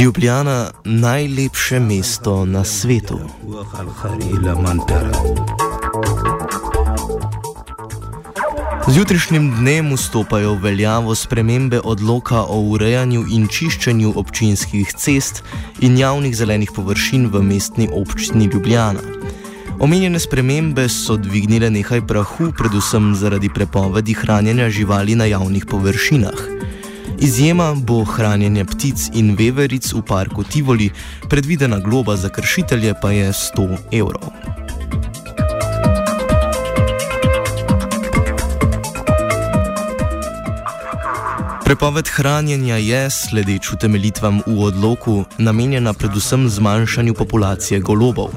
Ljubljana, najlepše mesto na svetu. Z jutrišnjim dnem vstopajo v veljavo spremembe odloka o urejanju in čiščenju občinskih cest in javnih zelenih površin v mestni občini Ljubljana. Omenjene spremembe so dvignile nekaj prahu, predvsem zaradi prepovedi hranjenja živali na javnih površinah. Izjema bo hranjenje ptic in veveric v parku Tivoli, predvidena globa za kršitelje pa je 100 evrov. Prepoved hranjenja je, sledeč utemelitvam v odloku, namenjena predvsem zmanjšanju populacije golobov.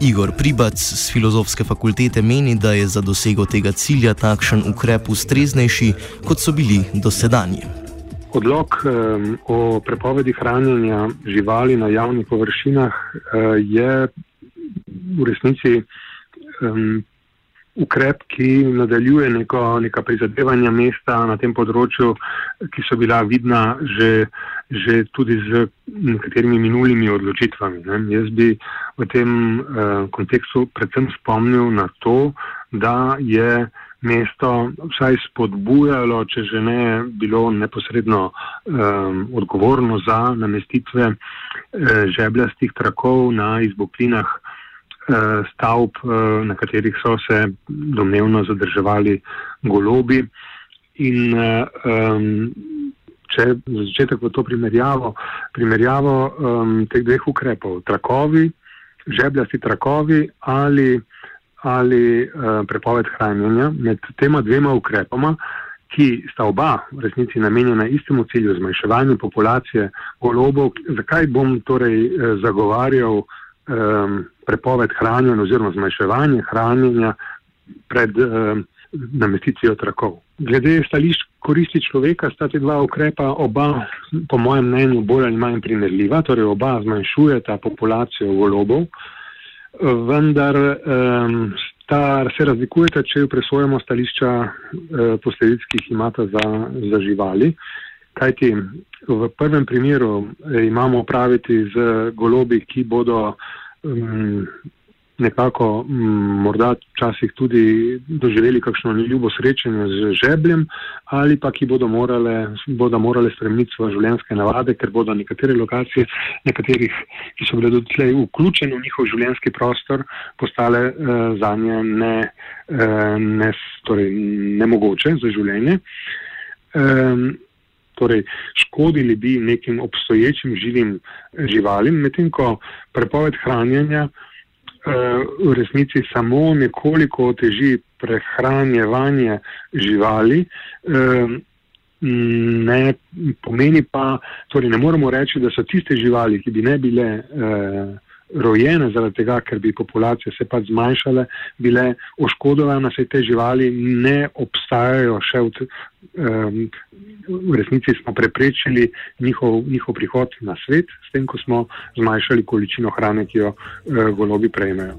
Igor Pribac z filozofske fakultete meni, da je za dosego tega cilja takšen ukrep ustreznejši, kot so bili dosedanji. Odlog um, o prepovedi hranjenja živali na javnih površinah uh, je v resnici um, ukrep, ki nadaljuje neko, neka prizadevanja mesta na tem področju, ki so bila vidna že, že tudi z nekaterimi minulimi odločitvami. Ne. Jaz bi v tem uh, kontekstu predvsem spomnil na to, da je mesto vsaj spodbujalo, če že ne bilo neposredno um, odgovorno za namestitve uh, žebljastih trakov na izboklinah uh, stavb, uh, na katerih so se domnevno zadrževali golobi. In uh, um, če za začetek v to primerjavo, primerjavo um, teh dveh ukrepov, trakovi, žebljasti trakovi ali ali uh, prepoved hranjenja med tema dvema ukrepoma, ki sta oba v resnici namenjena istemu cilju, zmanjševanju populacije golobov. Zakaj bom torej uh, zagovarjal um, prepoved hranjenja oziroma zmanjševanje hranjenja pred um, namestitvijo trakov? Glede stališč koristi človeka sta te dva ukrepa oba, po mojem mnenju, bolj ali manj primerljiva, torej oba zmanjšujeta populacijo golobov vendar um, sta, se razlikujeta, če jo presojamo stališča uh, posledic, ki jih imata za, za živali. Kajti v prvem primeru eh, imamo opraviti z golobi, ki bodo um, nekako m, mm, morda včasih tudi doživeli kakšno ljubo srečanje z žebljem ali pa ki bodo morale, bodo morale spremeniti svoje življenjske navade, ker bodo nekatere lokacije, nekaterih, ki so bile dotlej vključene v njihov življenjski prostor, postale eh, za nje ne, eh, ne, torej, nemogoče za življenje. Eh, Torej, škodili bi nekim obstoječim živim živalim, medtem ko prepoved hranjenja uh, v resnici samo nekoliko oteži prehranjevanje živali. Ne pomeni pa, torej ne moremo reči, da so tiste živali, ki bi ne bile eh, rojene zaradi tega, ker bi populacije se pač zmanjšale, bile oškodovane, saj te živali ne obstajajo še v, um, v resnici smo preprečili njihov, njihov prihod na svet, s tem, ko smo zmanjšali količino hrane, ki jo uh, golobi prejmejo.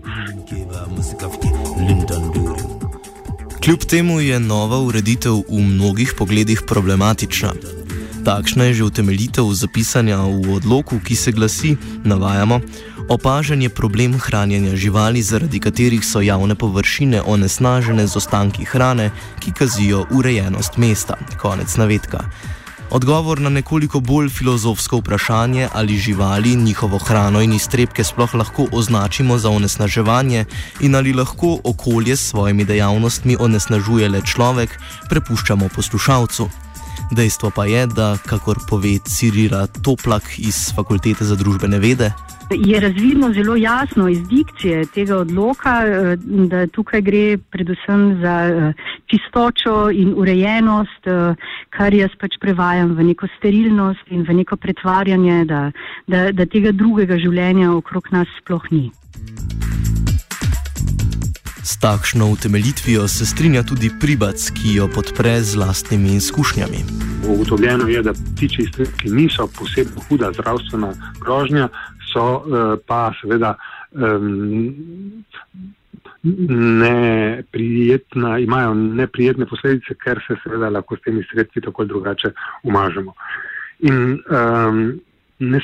Kljub temu je nova ureditev v mnogih pogledih problematična. Takšna je že utemeljitev zapisanja v odloku, ki se glasi: navajamo, Opažen je problem hranjenja živali, zaradi katerih so javne površine onesnažene z ostanki hrane, ki kazijo urejenost mesta. Konec navedka. Odgovor na nekoliko bolj filozofsko vprašanje, ali živali, njihovo hrano in iztrebke sploh lahko označimo za onesnaževanje in ali lahko okolje s svojimi dejavnostmi onesnažuje le človek, prepuščamo poslušalcu. Dejstvo pa je, da, kakor pove Cirila Toplak iz Fakultete za družbene vede, je razvidno zelo jasno iz dikcije tega odloka, eh, da tukaj gre predvsem za eh, čistočo in urejenost, eh, kar jaz pač prevajam v neko sterilnost in v neko pretvarjanje, da, da, da tega drugega življenja okrog nas sploh ni. S takšno utemeljitvijo se strinja tudi Pribac, ki jo podpre z lastnimi izkušnjami. Ugotovljeno je, da ptiči iztrebki niso posebno huda zdravstvena grožnja, so uh, pa seveda um, neprijetna, imajo neprijetne posledice, ker se seveda lahko s temi sredstvi tako drugače umažemo. In um, ne,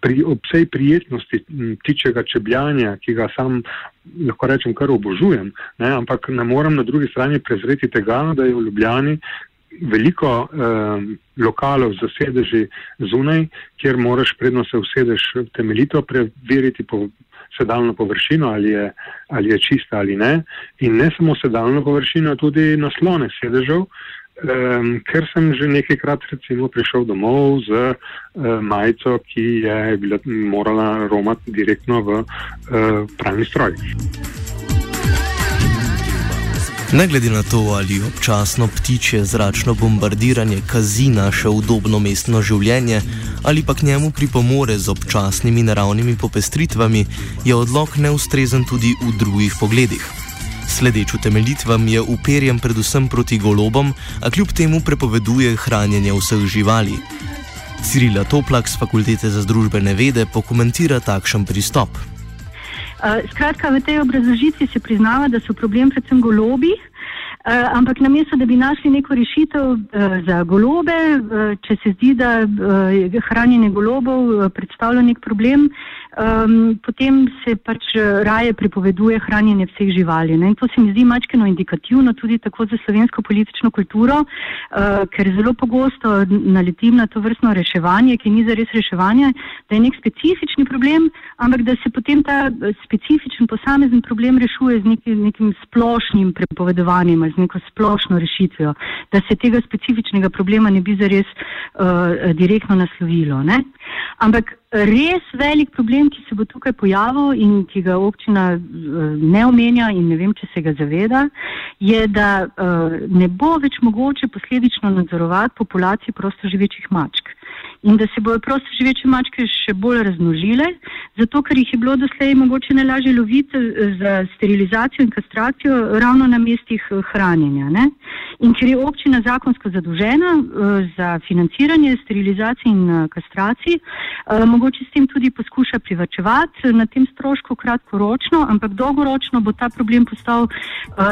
pri vsej prijetnosti ptičjega čebljanja, ki ga sam lahko rečem kar obožujem, ne, ampak ne moram na drugi strani prezreti tega, da je v Ljubljani veliko eh, lokalov za sedeži zunaj, kjer moraš predno se usedeš temeljito preveriti po sedalno površino, ali je, ali je čista ali ne. In ne samo sedalno površino, tudi naslone sedežev, eh, ker sem že nekajkrat recimo prišel domov z eh, majico, ki je bila morala romati direktno v eh, pravni stroj. Ne glede na to, ali občasno ptiče zračno bombardiranje kazi naše udobno mestno življenje ali pa k njemu pripomore z občasnimi naravnimi popestritvami, je odlog neustrezen tudi v drugih pogledih. Sledeč utemeljitvam je uperjen predvsem proti golobom, a kljub temu prepoveduje hranjenje vseh živali. Cirila Toplak z Fakultete za združbene vede pokomentira takšen pristop. Eh, skratka, v tej obrazložitvi se priznava, da so problem predvsem golobi, uh, ampak namesto, da bi našli neko rešitev uh, za golobe, uh, če se zdi, da uh, hranjenje golobov uh, predstavlja nek problem, um, potem se pač raje prepoveduje hranjenje vseh živali. Ne? In to se mi zdi mačkeno indikativno tudi tako za slovensko politično kulturo, uh, ker zelo pogosto naletim na to vrstno reševanje, ki ni zares reševanje, da je nek specifični problem, ampak da se potem ta specifičen posamezen problem rešuje z nekim, nekim splošnim prepovedovanjem z neko splošno rešitvijo, da se tega specifičnega problema ne bi zares uh, direktno naslovilo. Ne? Ampak res velik problem, ki se bo tukaj pojavil in ki ga občina uh, ne omenja in ne vem, če se ga zaveda, je, da uh, ne bo več mogoče posledično nadzorovati populacije prostoživečih mačk in da se bodo prosto živeče mačke še bolj razmnožile, zato ker jih je bilo doslej mogoče najlažje loviti eh, za sterilizacijo in kastracijo ravno na mestih eh, hranjenja. Ne? In ker je občina zakonsko zadolžena uh, za financiranje sterilizacije in kastracij, mogoče s tem tudi poskuša privačevati na tem strošku kratkoročno, ampak dolgoročno bo ta problem postal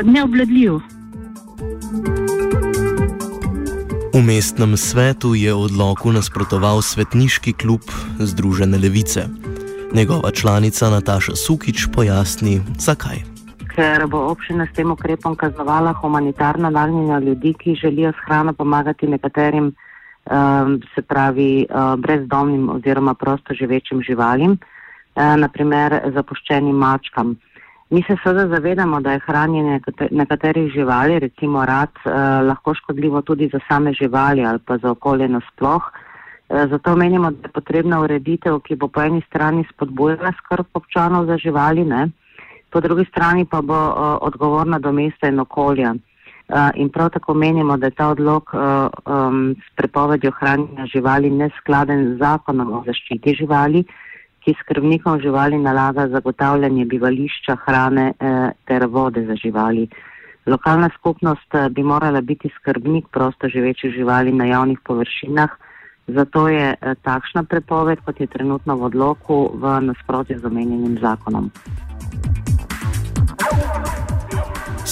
neobladljiv. V mestnem svetu je odloku nasprotoval svetniški klub Združene levice. Njegova članica Nataša Sukič pojasni, zakaj. Ker bo občina s tem ukrepom kaznovala humanitarno nagnjenje ljudi, ki želijo s hrano pomagati nekaterim, um, se pravi, uh, brezdomnim oziroma prosto živečim živalim, uh, naprimer zapuščenim mačkam. Mi se seveda zavedamo, da je hranjenje nekaterih živali, recimo rad, eh, lahko škodljivo tudi za same živali ali pa za okolje nasploh. Eh, zato menimo, da je potrebna ureditev, ki bo po eni strani spodbujala skrb občanov za živali, ne? po drugi strani pa bo eh, odgovorna do mesta in okolja. Uh, in prav tako menimo, da je ta odlog uh, um, s prepovedjo hranjenja živali neskladen z zakonom o zaščiti živali, uh, ki skrbnikom živali nalaga zagotavljanje bivališča, hrane eh, ter vode za živali. Lokalna skupnost eh, bi morala biti skrbnik prosto živečih živali na javnih površinah, zato je eh, takšna prepoved, kot je trenutno v odloku, v nasprotju z omenjenim zakonom.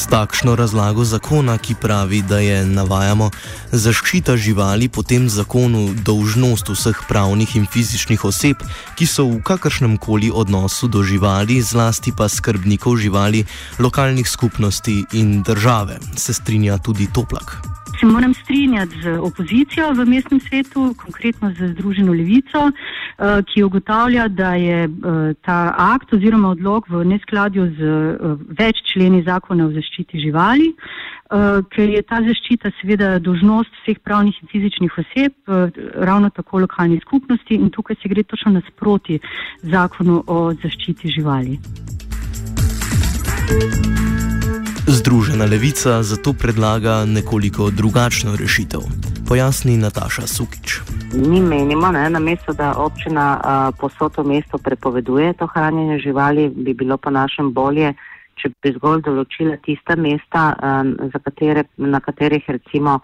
S takšno razlago zakona, ki pravi, da je, navajamo, zaščita živali po tem zakonu dolžnost vseh pravnih in fizičnih oseb, ki so v kakršnem koli odnosu do živali, zlasti pa skrbnikov živali, lokalnih skupnosti in države, se strinja tudi Toplak. Se moram strinjati z opozicijo v mestnem svetu, konkretno z Združeno levico, uh, ki ugotavlja, da je uh, ta akt oziroma odlog v neskladju z uh, več členi zakona o zaščiti živali, ker je ta zaščita seveda dožnost vseh pravnih in fizičnih oseb, ravno tako lokalnih skupnosti in tukaj se gre točno nasproti zakonu o zaščiti živali. Združena levica zato predlaga nekoliko drugačno rešitev. Pojasni Nataša Sukič. Mi menimo, da namesto da občina posod v mestu prepoveduje to hranjenje živali, bi bilo po našem bolje, če bi zgolj določila tista mesta, uh, katere, na katerih recimo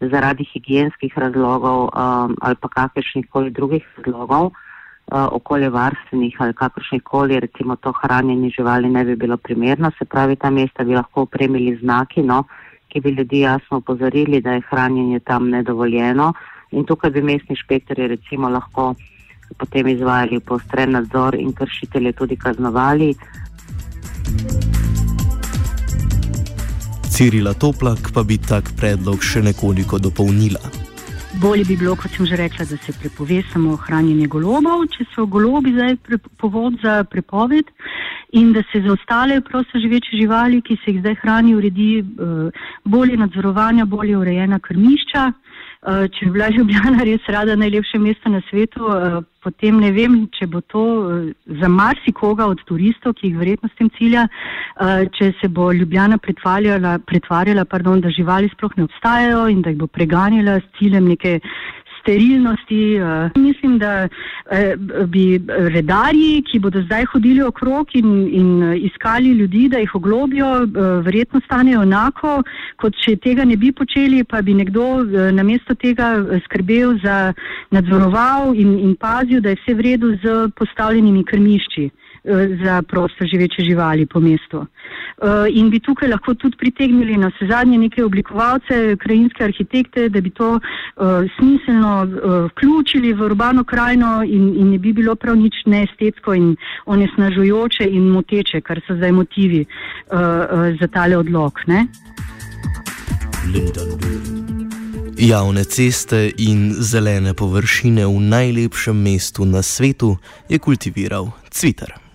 zaradi higijenskih razlogov um, ali pa kakršnih koli drugih razlogov uh, okoljevarstvenih ali kakršnih koli, recimo to hranjenje živali ne bi bilo primerno, se pravi, ta mesta bi lahko upremili znaki, no, ki bi ljudi jasno upozorili, da je hranjenje tam nedovoljeno in tukaj bi mestni inšpektori recimo lahko potem izvajali postren nadzor in kršitelje tudi kaznovali. Cirila Toplak pa bi tak predlog še nekoliko dopolnila. Bolje bi bilo, kot sem že rekla, da se prepove samo hranjenje golobov, če so golobi zdaj povod za prepoved in da se za ostale prosto živeče živali, ki se jih zdaj hrani, uredi uh, bolje nadzorovanja, bolje urejena krmišča. Uh, če bi bila Ljubljana res rada najlepše mesto na svetu, uh, potem ne vem, če bo to za marsikoga od turistov, ki jih verjetno s tem cilja, če se bo Ljubljana pretvarjala pardon, da živali sploh ne obstajajo in da jih bo preganjala s ciljem neke sterilnosti. Eh, mislim, da eh, bi redarji, ki bodo zdaj hodili okrog in, in eh, iskali ljudi, da jih oglobijo, verjetno stanejo enako, kot če tega ne bi počeli, pa bi nekdo namesto tega skrbel za nadzoroval in, in pazil, da je vse v redu z postavljenimi krmišči. Eh, za prosto živeče živali po mestu. Eh, in bi tukaj lahko tudi pritegnili na vse zadnje neke oblikovalce, krajinske arhitekte, da bi to eh, smiselno vključili v urbano krajino in, in ne bi bilo prav nič neestetsko in onesnažujoče in moteče, kar so zdaj motivi za tale odlog. Ne? Javne ceste in zelene površine v najlepšem mestu na svetu je kultiviral Cvitar.